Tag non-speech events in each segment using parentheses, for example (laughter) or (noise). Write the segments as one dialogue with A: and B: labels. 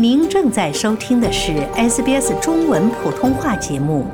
A: 您正在收听的是 SBS 中文普通话节目。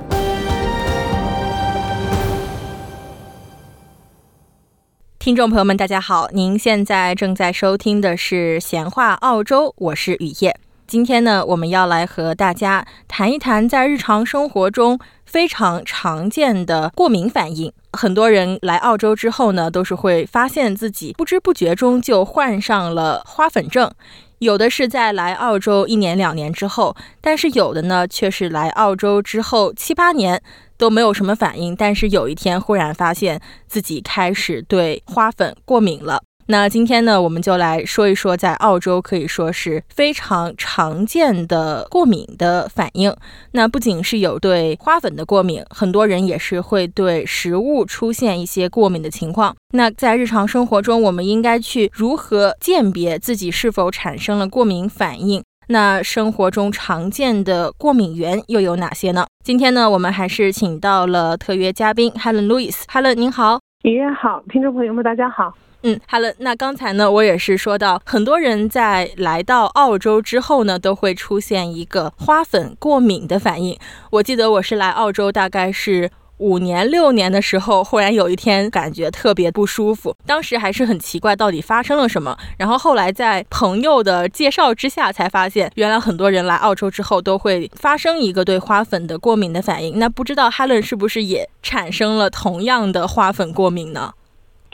B: 听众朋友们，大家好，您现在正在收听的是《闲话澳洲》，我是雨夜。今天呢，我们要来和大家谈一谈在日常生活中非常常见的过敏反应。很多人来澳洲之后呢，都是会发现自己不知不觉中就患上了花粉症。有的是在来澳洲一年两年之后，但是有的呢却是来澳洲之后七八年都没有什么反应，但是有一天忽然发现自己开始对花粉过敏了。那今天呢，我们就来说一说，在澳洲可以说是非常常见的过敏的反应。那不仅是有对花粉的过敏，很多人也是会对食物出现一些过敏的情况。那在日常生活中，我们应该去如何鉴别自己是否产生了过敏反应？那生活中常见的过敏源又有哪些呢？今天呢，我们还是请到了特约嘉宾 Helen Lewis。Helen，您好。
C: 雨夜好，听众朋友们，大家好。
B: 嗯好了。那刚才呢，我也是说到，很多人在来到澳洲之后呢，都会出现一个花粉过敏的反应。我记得我是来澳洲大概是五年六年的时候，忽然有一天感觉特别不舒服，当时还是很奇怪，到底发生了什么。然后后来在朋友的介绍之下，才发现原来很多人来澳洲之后都会发生一个对花粉的过敏的反应。那不知道 Helen 是不是也产生了同样的花粉过敏呢？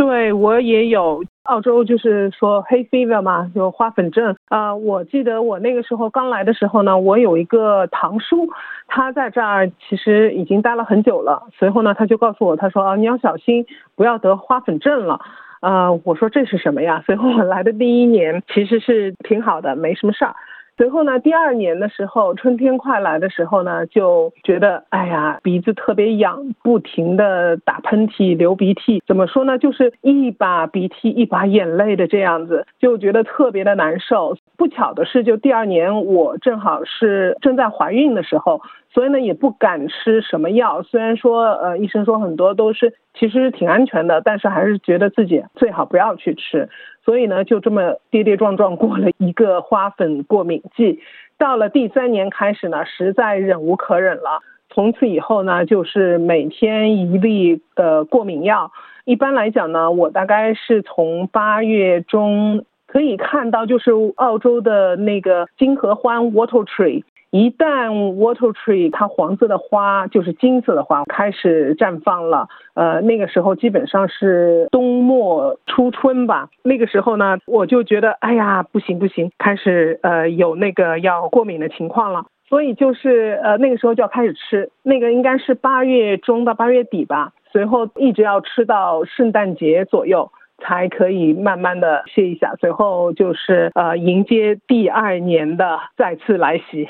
C: 对我也有澳洲，就是说黑 fever 嘛，有花粉症啊。我记得我那个时候刚来的时候呢，我有一个堂叔，他在这儿其实已经待了很久了。随后呢，他就告诉我，他说啊，你要小心，不要得花粉症了。啊，我说这是什么呀？随后我来的第一年其实是挺好的，没什么事儿。随后呢，第二年的时候，春天快来的时候呢，就觉得哎呀，鼻子特别痒，不停的打喷嚏、流鼻涕。怎么说呢？就是一把鼻涕一把眼泪的这样子，就觉得特别的难受。不巧的是，就第二年我正好是正在怀孕的时候。所以呢，也不敢吃什么药。虽然说，呃，医生说很多都是其实挺安全的，但是还是觉得自己最好不要去吃。所以呢，就这么跌跌撞撞过了一个花粉过敏季。到了第三年开始呢，实在忍无可忍了。从此以后呢，就是每天一粒的过敏药。一般来讲呢，我大概是从八月中可以看到，就是澳洲的那个金合欢 （Wattle Tree）。一旦 water tree 它黄色的花就是金色的花开始绽放了，呃，那个时候基本上是冬末初春吧。那个时候呢，我就觉得，哎呀，不行不行，开始呃有那个要过敏的情况了。所以就是呃那个时候就要开始吃，那个应该是八月中到八月底吧。随后一直要吃到圣诞节左右，才可以慢慢的歇一下。随后就是呃迎接第二年的再次来袭。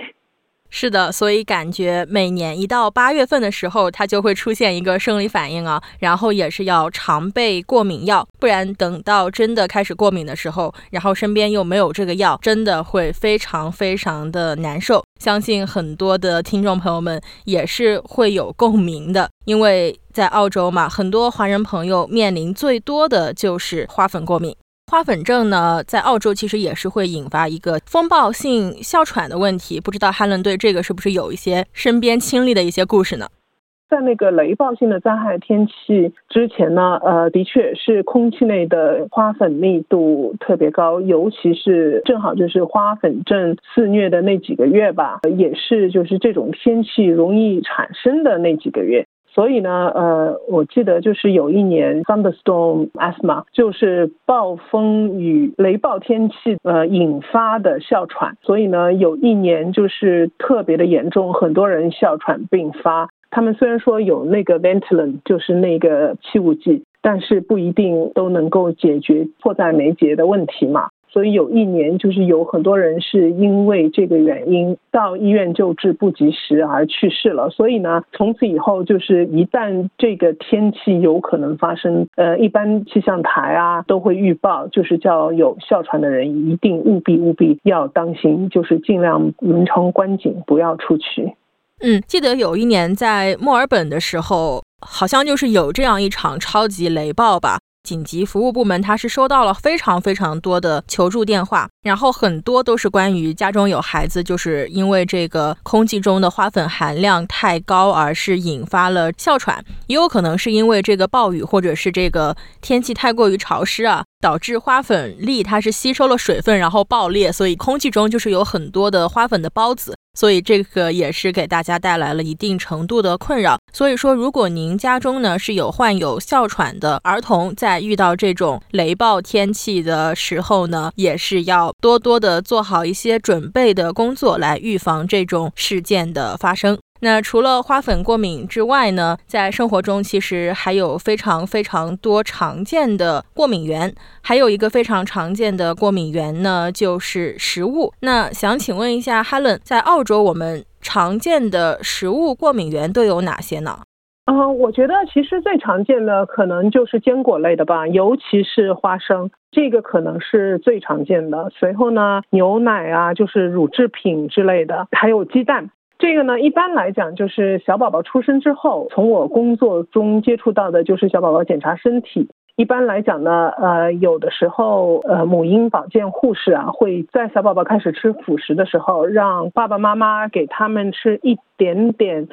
B: 是的，所以感觉每年一到八月份的时候，它就会出现一个生理反应啊，然后也是要常备过敏药，不然等到真的开始过敏的时候，然后身边又没有这个药，真的会非常非常的难受。相信很多的听众朋友们也是会有共鸣的，因为在澳洲嘛，很多华人朋友面临最多的就是花粉过敏。花粉症呢，在澳洲其实也是会引发一个风暴性哮喘的问题。不知道哈伦对这个是不是有一些身边亲历的一些故事呢？
C: 在那个雷暴性的灾害天气之前呢，呃，的确是空气内的花粉密度特别高，尤其是正好就是花粉症肆虐的那几个月吧，也是就是这种天气容易产生的那几个月。所以呢，呃，我记得就是有一年 thunderstorm asthma，就是暴风雨雷暴天气呃引发的哮喘。所以呢，有一年就是特别的严重，很多人哮喘并发。他们虽然说有那个 Ventolin，就是那个气雾剂，但是不一定都能够解决迫在眉睫的问题嘛。所以有一年，就是有很多人是因为这个原因到医院救治不及时而去世了。所以呢，从此以后就是一旦这个天气有可能发生，呃，一般气象台啊都会预报，就是叫有哮喘的人一定务必务必要当心，就是尽量门窗关紧，不要出去。
B: 嗯，记得有一年在墨尔本的时候，好像就是有这样一场超级雷暴吧。紧急服务部门，他是收到了非常非常多的求助电话，然后很多都是关于家中有孩子，就是因为这个空气中的花粉含量太高，而是引发了哮喘，也有可能是因为这个暴雨或者是这个天气太过于潮湿啊。导致花粉粒它是吸收了水分，然后爆裂，所以空气中就是有很多的花粉的孢子，所以这个也是给大家带来了一定程度的困扰。所以说，如果您家中呢是有患有哮喘的儿童，在遇到这种雷暴天气的时候呢，也是要多多的做好一些准备的工作，来预防这种事件的发生。那除了花粉过敏之外呢，在生活中其实还有非常非常多常见的过敏源，还有一个非常常见的过敏源呢，就是食物。那想请问一下，Helen，在澳洲我们常见的食物过敏源都有哪些呢？
C: 嗯，我觉得其实最常见的可能就是坚果类的吧，尤其是花生，这个可能是最常见的。随后呢，牛奶啊，就是乳制品之类的，还有鸡蛋。这个呢，一般来讲就是小宝宝出生之后，从我工作中接触到的就是小宝宝检查身体。一般来讲呢，呃，有的时候，呃，母婴保健护士啊，会在小宝宝开始吃辅食的时候，让爸爸妈妈给他们吃一点点，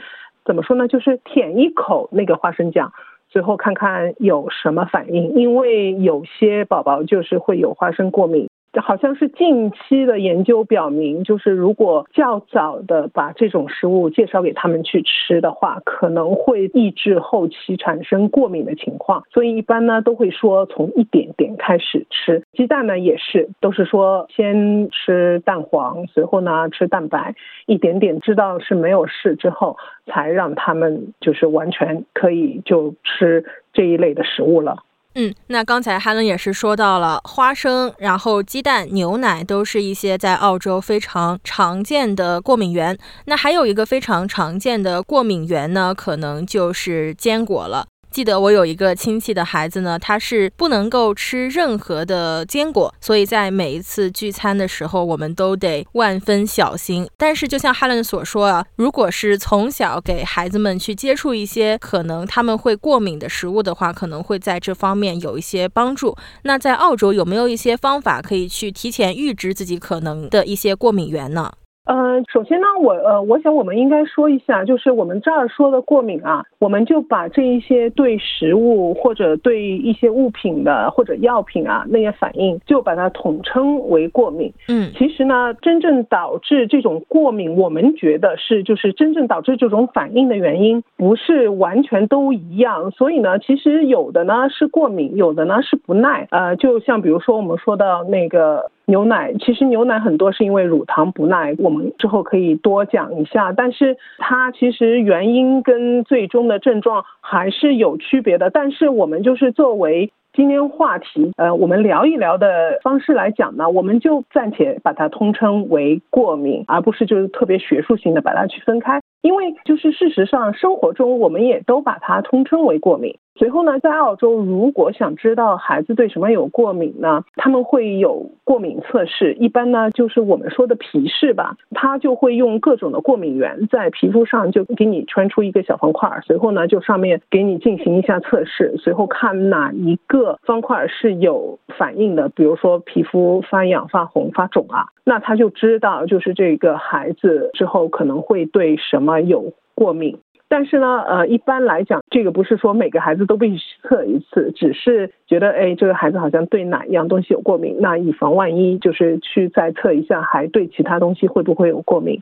C: 怎么说呢，就是舔一口那个花生酱，最后看看有什么反应，因为有些宝宝就是会有花生过敏。好像是近期的研究表明，就是如果较早的把这种食物介绍给他们去吃的话，可能会抑制后期产生过敏的情况。所以一般呢都会说从一点点开始吃。鸡蛋呢也是，都是说先吃蛋黄，随后呢吃蛋白，一点点知道是没有事之后，才让他们就是完全可以就吃这一类的食物了。
B: 嗯，那刚才哈伦也是说到了花生，然后鸡蛋、牛奶都是一些在澳洲非常常见的过敏源。那还有一个非常常见的过敏源呢，可能就是坚果了。记得我有一个亲戚的孩子呢，他是不能够吃任何的坚果，所以在每一次聚餐的时候，我们都得万分小心。但是就像哈伦所说啊，如果是从小给孩子们去接触一些可能他们会过敏的食物的话，可能会在这方面有一些帮助。那在澳洲有没有一些方法可以去提前预知自己可能的一些过敏源呢？
C: 呃，首先呢，我呃，我想我们应该说一下，就是我们这儿说的过敏啊，我们就把这一些对食物或者对一些物品的或者药品啊那些反应，就把它统称为过敏。
B: 嗯，
C: 其实呢，真正导致这种过敏，我们觉得是就是真正导致这种反应的原因，不是完全都一样。所以呢，其实有的呢是过敏，有的呢是不耐。呃，就像比如说我们说的那个。牛奶其实牛奶很多是因为乳糖不耐，我们之后可以多讲一下。但是它其实原因跟最终的症状还是有区别的。但是我们就是作为今天话题，呃，我们聊一聊的方式来讲呢，我们就暂且把它通称为过敏，而不是就是特别学术性的把它去分开。因为就是事实上生活中我们也都把它通称为过敏。随后呢，在澳洲，如果想知道孩子对什么有过敏呢，他们会有过敏测试。一般呢，就是我们说的皮试吧，他就会用各种的过敏源在皮肤上就给你穿出一个小方块，随后呢，就上面给你进行一下测试，随后看哪一个方块是有反应的，比如说皮肤发痒、发红、发肿啊，那他就知道就是这个孩子之后可能会对什么有过敏。但是呢，呃，一般来讲，这个不是说每个孩子都必须测一次，只是觉得，哎，这个孩子好像对哪一样东西有过敏，那以防万一，就是去再测一下，还对其他东西会不会有过敏？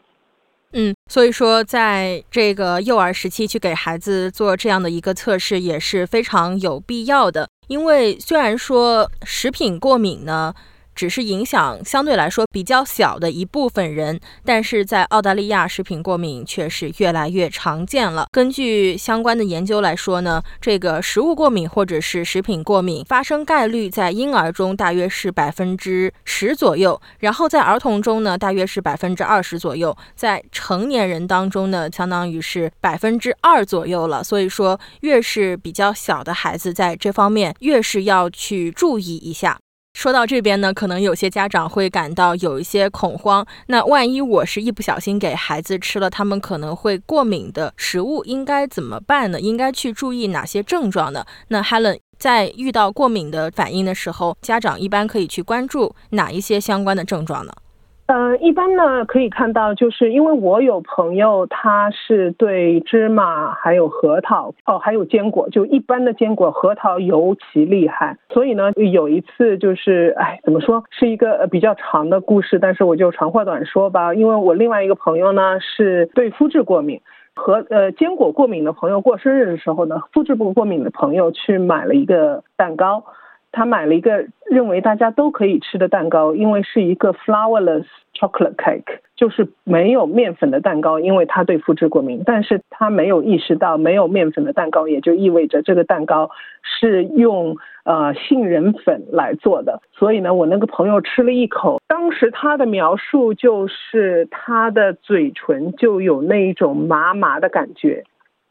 B: 嗯，所以说，在这个幼儿时期去给孩子做这样的一个测试也是非常有必要的，因为虽然说食品过敏呢。只是影响相对来说比较小的一部分人，但是在澳大利亚，食品过敏却是越来越常见了。根据相关的研究来说呢，这个食物过敏或者是食品过敏发生概率在婴儿中大约是百分之十左右，然后在儿童中呢大约是百分之二十左右，在成年人当中呢相当于是百分之二左右了。所以说，越是比较小的孩子，在这方面越是要去注意一下。说到这边呢，可能有些家长会感到有一些恐慌。那万一我是一不小心给孩子吃了他们可能会过敏的食物，应该怎么办呢？应该去注意哪些症状呢？那 Helen 在遇到过敏的反应的时候，家长一般可以去关注哪一些相关的症状呢？
C: 呃，一般呢可以看到，就是因为我有朋友，他是对芝麻还有核桃哦，还有坚果，就一般的坚果，核桃尤其厉害。所以呢，有一次就是，哎，怎么说，是一个比较长的故事，但是我就长话短说吧。因为我另外一个朋友呢是对麸质过敏，和呃坚果过敏的朋友过生日的时候呢，麸质不过敏的朋友去买了一个蛋糕。他买了一个认为大家都可以吃的蛋糕，因为是一个 flourless chocolate cake，就是没有面粉的蛋糕，因为他对麸质过敏。但是他没有意识到，没有面粉的蛋糕也就意味着这个蛋糕是用呃杏仁粉来做的。所以呢，我那个朋友吃了一口，当时他的描述就是他的嘴唇就有那一种麻麻的感觉，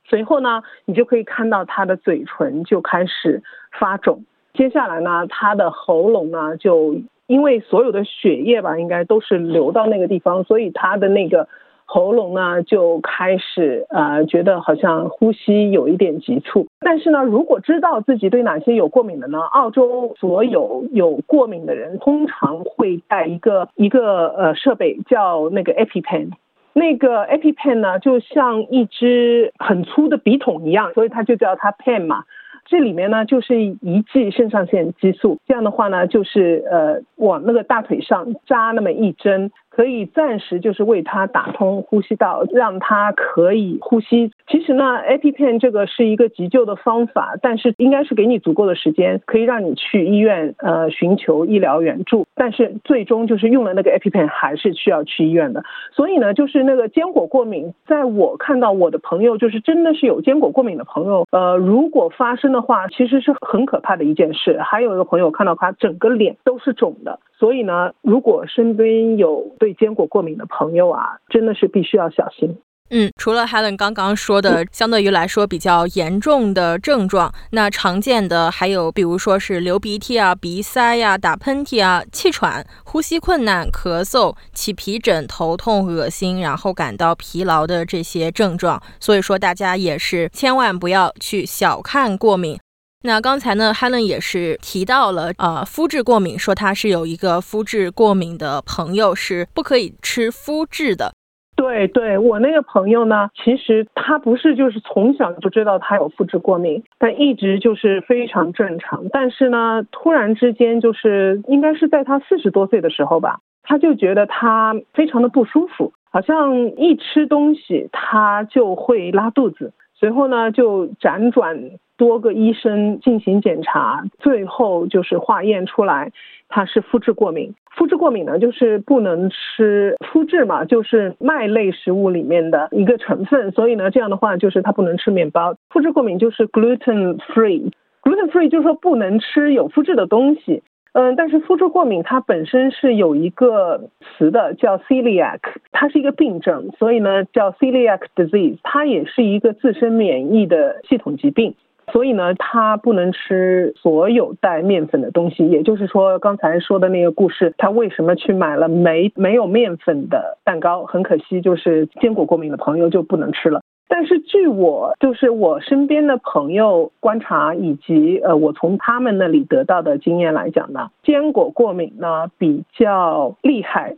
C: 随后呢，你就可以看到他的嘴唇就开始发肿。接下来呢，他的喉咙呢，就因为所有的血液吧，应该都是流到那个地方，所以他的那个喉咙呢就开始呃，觉得好像呼吸有一点急促。但是呢，如果知道自己对哪些有过敏的呢，澳洲所有有过敏的人通常会带一个一个呃设备叫那个 EpiPen，那个 EpiPen 呢就像一支很粗的笔筒一样，所以它就叫它 pen 嘛。这里面呢，就是一剂肾上腺激素，这样的话呢，就是呃，往那个大腿上扎那么一针。可以暂时就是为他打通呼吸道，让他可以呼吸。其实呢，EpiPen 这个是一个急救的方法，但是应该是给你足够的时间，可以让你去医院呃寻求医疗援助。但是最终就是用了那个 EpiPen 还是需要去医院的。所以呢，就是那个坚果过敏，在我看到我的朋友就是真的是有坚果过敏的朋友，呃，如果发生的话，其实是很可怕的一件事。还有一个朋友看到他整个脸都是肿的。所以呢，如果身边有对坚果过敏的朋友啊，真的是必须要小心。
B: 嗯，除了 Helen 刚刚说的，相对于来说比较严重的症状，那常见的还有，比如说是流鼻涕啊、鼻塞呀、打喷嚏啊、气喘、呼吸困难、咳嗽、起皮疹、头痛、恶心，然后感到疲劳的这些症状。所以说，大家也是千万不要去小看过敏。那刚才呢，Helen 也是提到了，呃，肤质过敏，说他是有一个肤质过敏的朋友，是不可以吃麸质的。
C: 对，对我那个朋友呢，其实他不是就是从小就知道他有肤质过敏，但一直就是非常正常。但是呢，突然之间就是应该是在他四十多岁的时候吧，他就觉得他非常的不舒服，好像一吃东西他就会拉肚子。随后呢，就辗转多个医生进行检查，最后就是化验出来他是麸质过敏。麸质过敏呢，就是不能吃麸质嘛，就是麦类食物里面的一个成分。所以呢，这样的话就是他不能吃面包。麸质过敏就是 gluten free，gluten free 就是说不能吃有麸质的东西。嗯，但是麸质过敏它本身是有一个词的，叫 celiac，它是一个病症，所以呢叫 celiac disease，它也是一个自身免疫的系统疾病，所以呢他不能吃所有带面粉的东西，也就是说刚才说的那个故事，他为什么去买了没没有面粉的蛋糕？很可惜，就是坚果过敏的朋友就不能吃了。但是据我就是我身边的朋友观察，以及呃我从他们那里得到的经验来讲呢，坚果过敏呢比较厉害，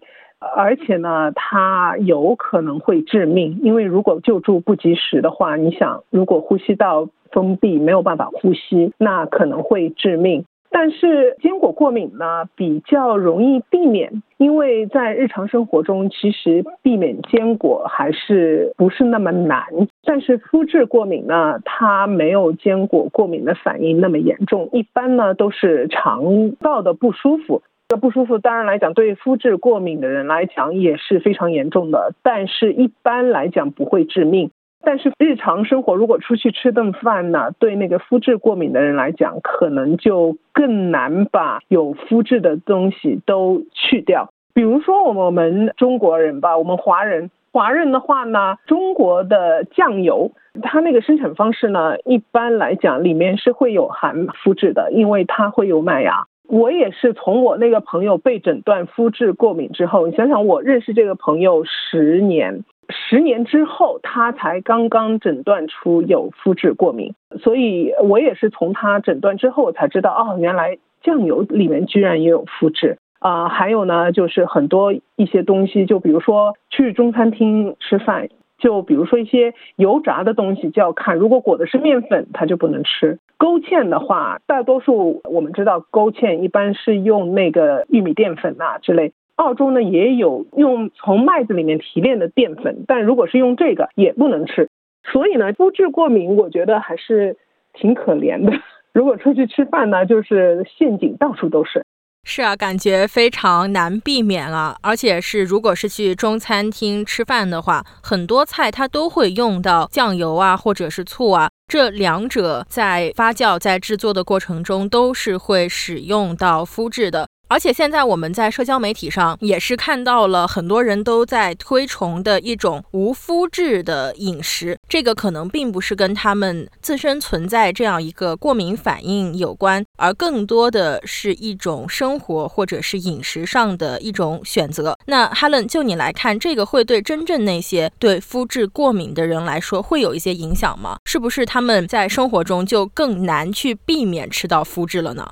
C: 而且呢它有可能会致命，因为如果救助不及时的话，你想如果呼吸道封闭没有办法呼吸，那可能会致命。但是坚果过敏呢比较容易避免，因为在日常生活中其实避免坚果还是不是那么难。但是肤质过敏呢，它没有坚果过敏的反应那么严重，一般呢都是肠道的不舒服。这不舒服当然来讲，对肤质过敏的人来讲也是非常严重的，但是一般来讲不会致命。但是日常生活如果出去吃顿饭呢，对那个肤质过敏的人来讲，可能就更难把有肤质的东西都去掉。比如说我们中国人吧，我们华人，华人的话呢，中国的酱油，它那个生产方式呢，一般来讲里面是会有含肤质的，因为它会有麦芽。我也是从我那个朋友被诊断肤质过敏之后，你想想我认识这个朋友十年。十年之后，他才刚刚诊断出有肤质过敏，所以我也是从他诊断之后我才知道，哦，原来酱油里面居然也有肤质啊！还有呢，就是很多一些东西，就比如说去中餐厅吃饭，就比如说一些油炸的东西就要看，如果裹的是面粉，它就不能吃。勾芡的话，大多数我们知道勾芡一般是用那个玉米淀粉呐之类。澳洲呢也有用从麦子里面提炼的淀粉，但如果是用这个也不能吃。所以呢，肤质过敏我觉得还是挺可怜的。如果出去吃饭呢，就是陷阱到处都是。
B: 是啊，感觉非常难避免啊。而且是如果是去中餐厅吃饭的话，很多菜它都会用到酱油啊，或者是醋啊。这两者在发酵在制作的过程中都是会使用到麸质的。而且现在我们在社交媒体上也是看到了很多人都在推崇的一种无麸质的饮食，这个可能并不是跟他们自身存在这样一个过敏反应有关，而更多的是一种生活或者是饮食上的一种选择。那 Helen，就你来看，这个会对真正那些对麸质过敏的人来说会有一些影响吗？是不是他们在生活中就更难去避免吃到麸质了呢？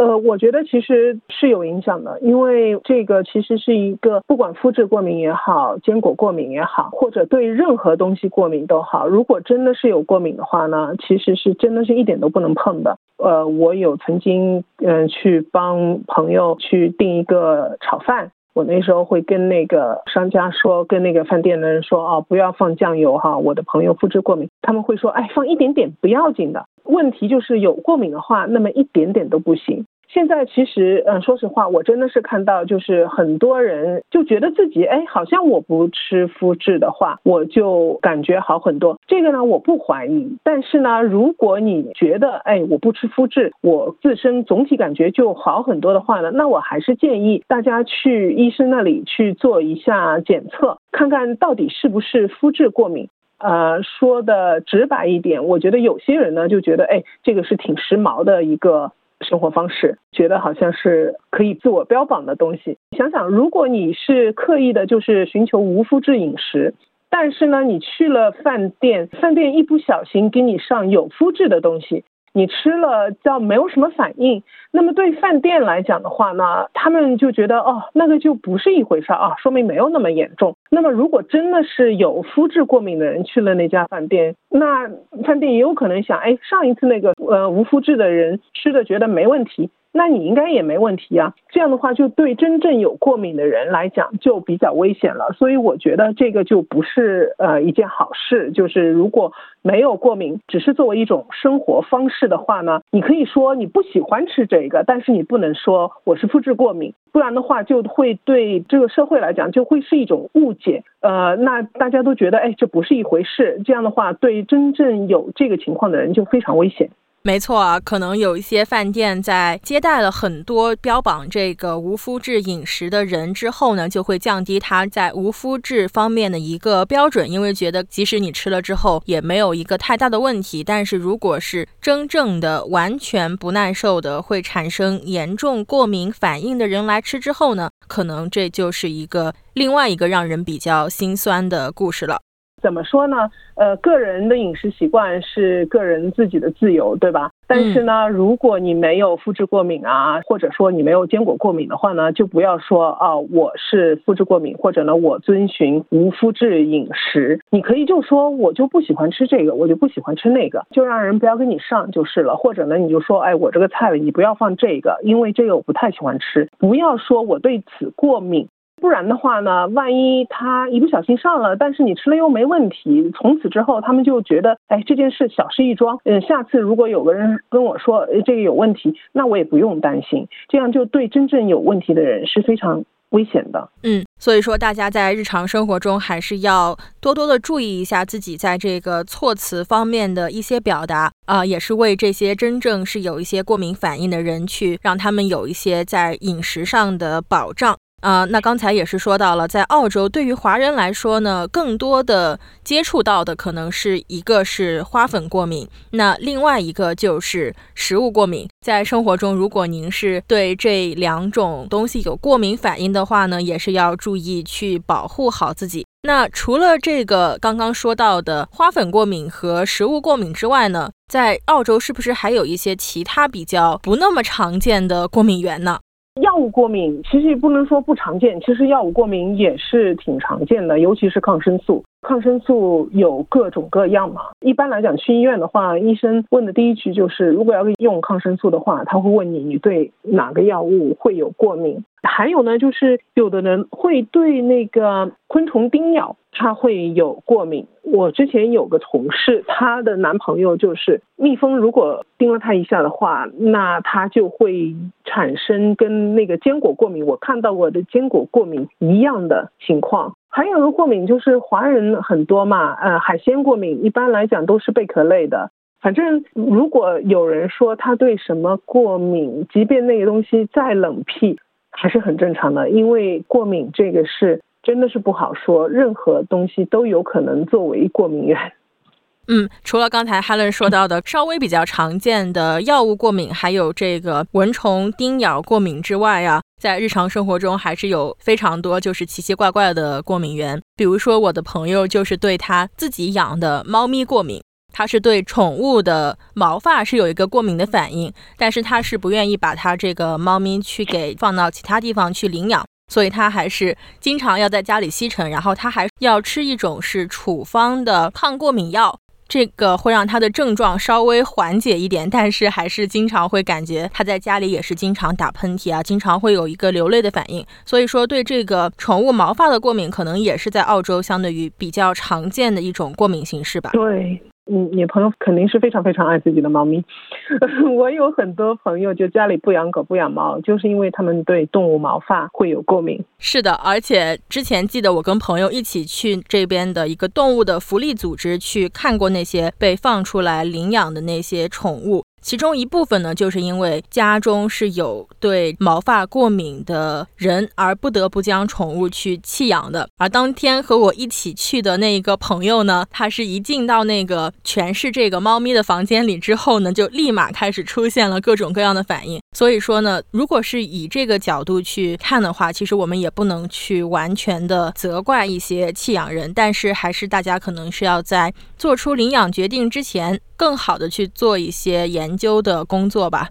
C: 呃，我觉得其实是有影响的，因为这个其实是一个不管肤质过敏也好，坚果过敏也好，或者对任何东西过敏都好，如果真的是有过敏的话呢，其实是真的是一点都不能碰的。呃，我有曾经嗯去帮朋友去订一个炒饭，我那时候会跟那个商家说，跟那个饭店的人说哦，不要放酱油哈，我的朋友肤质过敏，他们会说哎，放一点点不要紧的。问题就是有过敏的话，那么一点点都不行。现在其实，嗯，说实话，我真的是看到，就是很多人就觉得自己，哎，好像我不吃麸质的话，我就感觉好很多。这个呢，我不怀疑。但是呢，如果你觉得，哎，我不吃麸质，我自身总体感觉就好很多的话呢，那我还是建议大家去医生那里去做一下检测，看看到底是不是肤质过敏。呃，说的直白一点，我觉得有些人呢就觉得，哎，这个是挺时髦的一个生活方式，觉得好像是可以自我标榜的东西。想想，如果你是刻意的，就是寻求无麸质饮食，但是呢，你去了饭店，饭店一不小心给你上有麸质的东西。你吃了叫没有什么反应，那么对饭店来讲的话呢，他们就觉得哦，那个就不是一回事啊，说明没有那么严重。那么如果真的是有肤质过敏的人去了那家饭店，那饭店也有可能想，哎，上一次那个呃无肤质的人吃的觉得没问题。那你应该也没问题啊，这样的话就对真正有过敏的人来讲就比较危险了，所以我觉得这个就不是呃一件好事。就是如果没有过敏，只是作为一种生活方式的话呢，你可以说你不喜欢吃这个，但是你不能说我是肤质过敏，不然的话就会对这个社会来讲就会是一种误解。呃，那大家都觉得哎这不是一回事，这样的话对真正有这个情况的人就非常危险。
B: 没错啊，可能有一些饭店在接待了很多标榜这个无麸质饮食的人之后呢，就会降低他在无麸质方面的一个标准，因为觉得即使你吃了之后也没有一个太大的问题。但是如果是真正的完全不耐受的，会产生严重过敏反应的人来吃之后呢，可能这就是一个另外一个让人比较心酸的故事了。
C: 怎么说呢？呃，个人的饮食习惯是个人自己的自由，对吧？但是呢，如果你没有肤质过敏啊，或者说你没有坚果过敏的话呢，就不要说啊，我是肤质过敏，或者呢，我遵循无肤质饮食。你可以就说，我就不喜欢吃这个，我就不喜欢吃那个，就让人不要跟你上就是了。或者呢，你就说，哎，我这个菜你不要放这个，因为这个我不太喜欢吃。不要说我对此过敏。不然的话呢，万一他一不小心上了，但是你吃了又没问题，从此之后他们就觉得，哎，这件事小事一桩。嗯，下次如果有个人跟我说这个有问题，那我也不用担心，这样就对真正有问题的人是非常危险的。
B: 嗯，所以说大家在日常生活中还是要多多的注意一下自己在这个措辞方面的一些表达啊，也是为这些真正是有一些过敏反应的人去让他们有一些在饮食上的保障。啊，那刚才也是说到了，在澳洲，对于华人来说呢，更多的接触到的可能是一个是花粉过敏，那另外一个就是食物过敏。在生活中，如果您是对这两种东西有过敏反应的话呢，也是要注意去保护好自己。那除了这个刚刚说到的花粉过敏和食物过敏之外呢，在澳洲是不是还有一些其他比较不那么常见的过敏源呢？
C: 药物过敏其实也不能说不常见，其实药物过敏也是挺常见的，尤其是抗生素。抗生素有各种各样嘛。一般来讲，去医院的话，医生问的第一句就是，如果要用抗生素的话，他会问你，你对哪个药物会有过敏？还有呢，就是有的人会对那个昆虫叮咬，他会有过敏。我之前有个同事，她的男朋友就是蜜蜂，如果叮了他一下的话，那他就会产生跟那个坚果过敏，我看到过的坚果过敏一样的情况。还有个过敏就是华人很多嘛，呃，海鲜过敏一般来讲都是贝壳类的。反正如果有人说他对什么过敏，即便那个东西再冷僻，还是很正常的，因为过敏这个是真的是不好说，任何东西都有可能作为过敏源。
B: 嗯，除了刚才 Helen 说到的 (laughs) 稍微比较常见的药物过敏，还有这个蚊虫叮咬过敏之外啊，在日常生活中还是有非常多就是奇奇怪怪的过敏源。比如说，我的朋友就是对他自己养的猫咪过敏，他是对宠物的毛发是有一个过敏的反应，但是他是不愿意把他这个猫咪去给放到其他地方去领养，所以他还是经常要在家里吸尘，然后他还要吃一种是处方的抗过敏药。这个会让他的症状稍微缓解一点，但是还是经常会感觉他在家里也是经常打喷嚏啊，经常会有一个流泪的反应。所以说，对这个宠物毛发的过敏，可能也是在澳洲相对于比较常见的一种过敏形式吧。
C: 对。你你朋友肯定是非常非常爱自己的猫咪，(laughs) 我有很多朋友就家里不养狗不养猫，就是因为他们对动物毛发会有过敏。
B: 是的，而且之前记得我跟朋友一起去这边的一个动物的福利组织去看过那些被放出来领养的那些宠物。其中一部分呢，就是因为家中是有对毛发过敏的人，而不得不将宠物去弃养的。而当天和我一起去的那一个朋友呢，(laughs) 他是一进到那个全是这个猫咪的房间里之后呢，就立马开始出现了各种各样的反应。所以说呢，如果是以这个角度去看的话，其实我们也不能去完全的责怪一些弃养人，但是还是大家可能是要在做出领养决定之前。更好的去做一些研究的工作吧。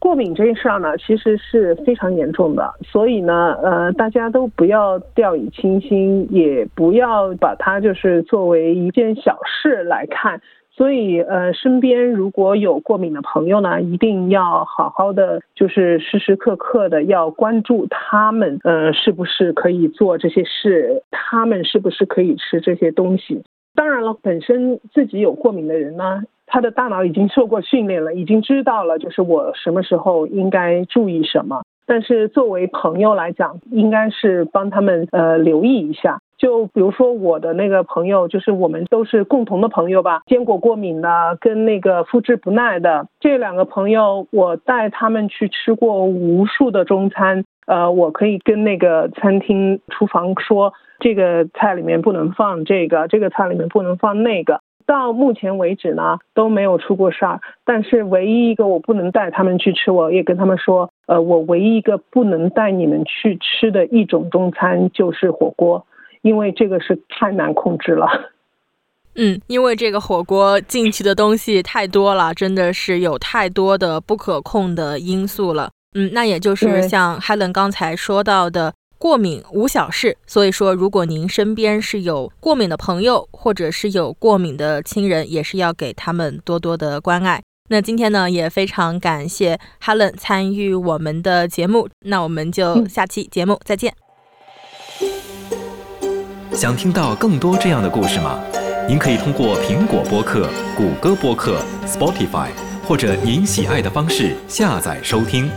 C: 过敏这事儿呢，其实是非常严重的，所以呢，呃，大家都不要掉以轻心，也不要把它就是作为一件小事来看。所以，呃，身边如果有过敏的朋友呢，一定要好好的，就是时时刻刻的要关注他们，呃，是不是可以做这些事，他们是不是可以吃这些东西。当然了，本身自己有过敏的人呢。他的大脑已经受过训练了，已经知道了，就是我什么时候应该注意什么。但是作为朋友来讲，应该是帮他们呃留意一下。就比如说我的那个朋友，就是我们都是共同的朋友吧，坚果过敏的跟那个肤质不耐的这两个朋友，我带他们去吃过无数的中餐。呃，我可以跟那个餐厅厨房说，这个菜里面不能放这个，这个菜里面不能放那个。到目前为止呢，都没有出过事儿。但是唯一一个我不能带他们去吃，我也跟他们说，呃，我唯一一个不能带你们去吃的一种中餐就是火锅，因为这个是太难控制了。(laughs)
B: 嗯，因为这个火锅进去的东西太多了，真的是有太多的不可控的因素了。嗯，那也就是像 Helen 刚才说到的。过敏无小事，所以说，如果您身边是有过敏的朋友，或者是有过敏的亲人，也是要给他们多多的关爱。那今天呢，也非常感谢 Helen 参与我们的节目，那我们就下期节目再见。
D: 想听到更多这样的故事吗？您可以通过苹果播客、谷歌播客、Spotify 或者您喜爱的方式下载收听。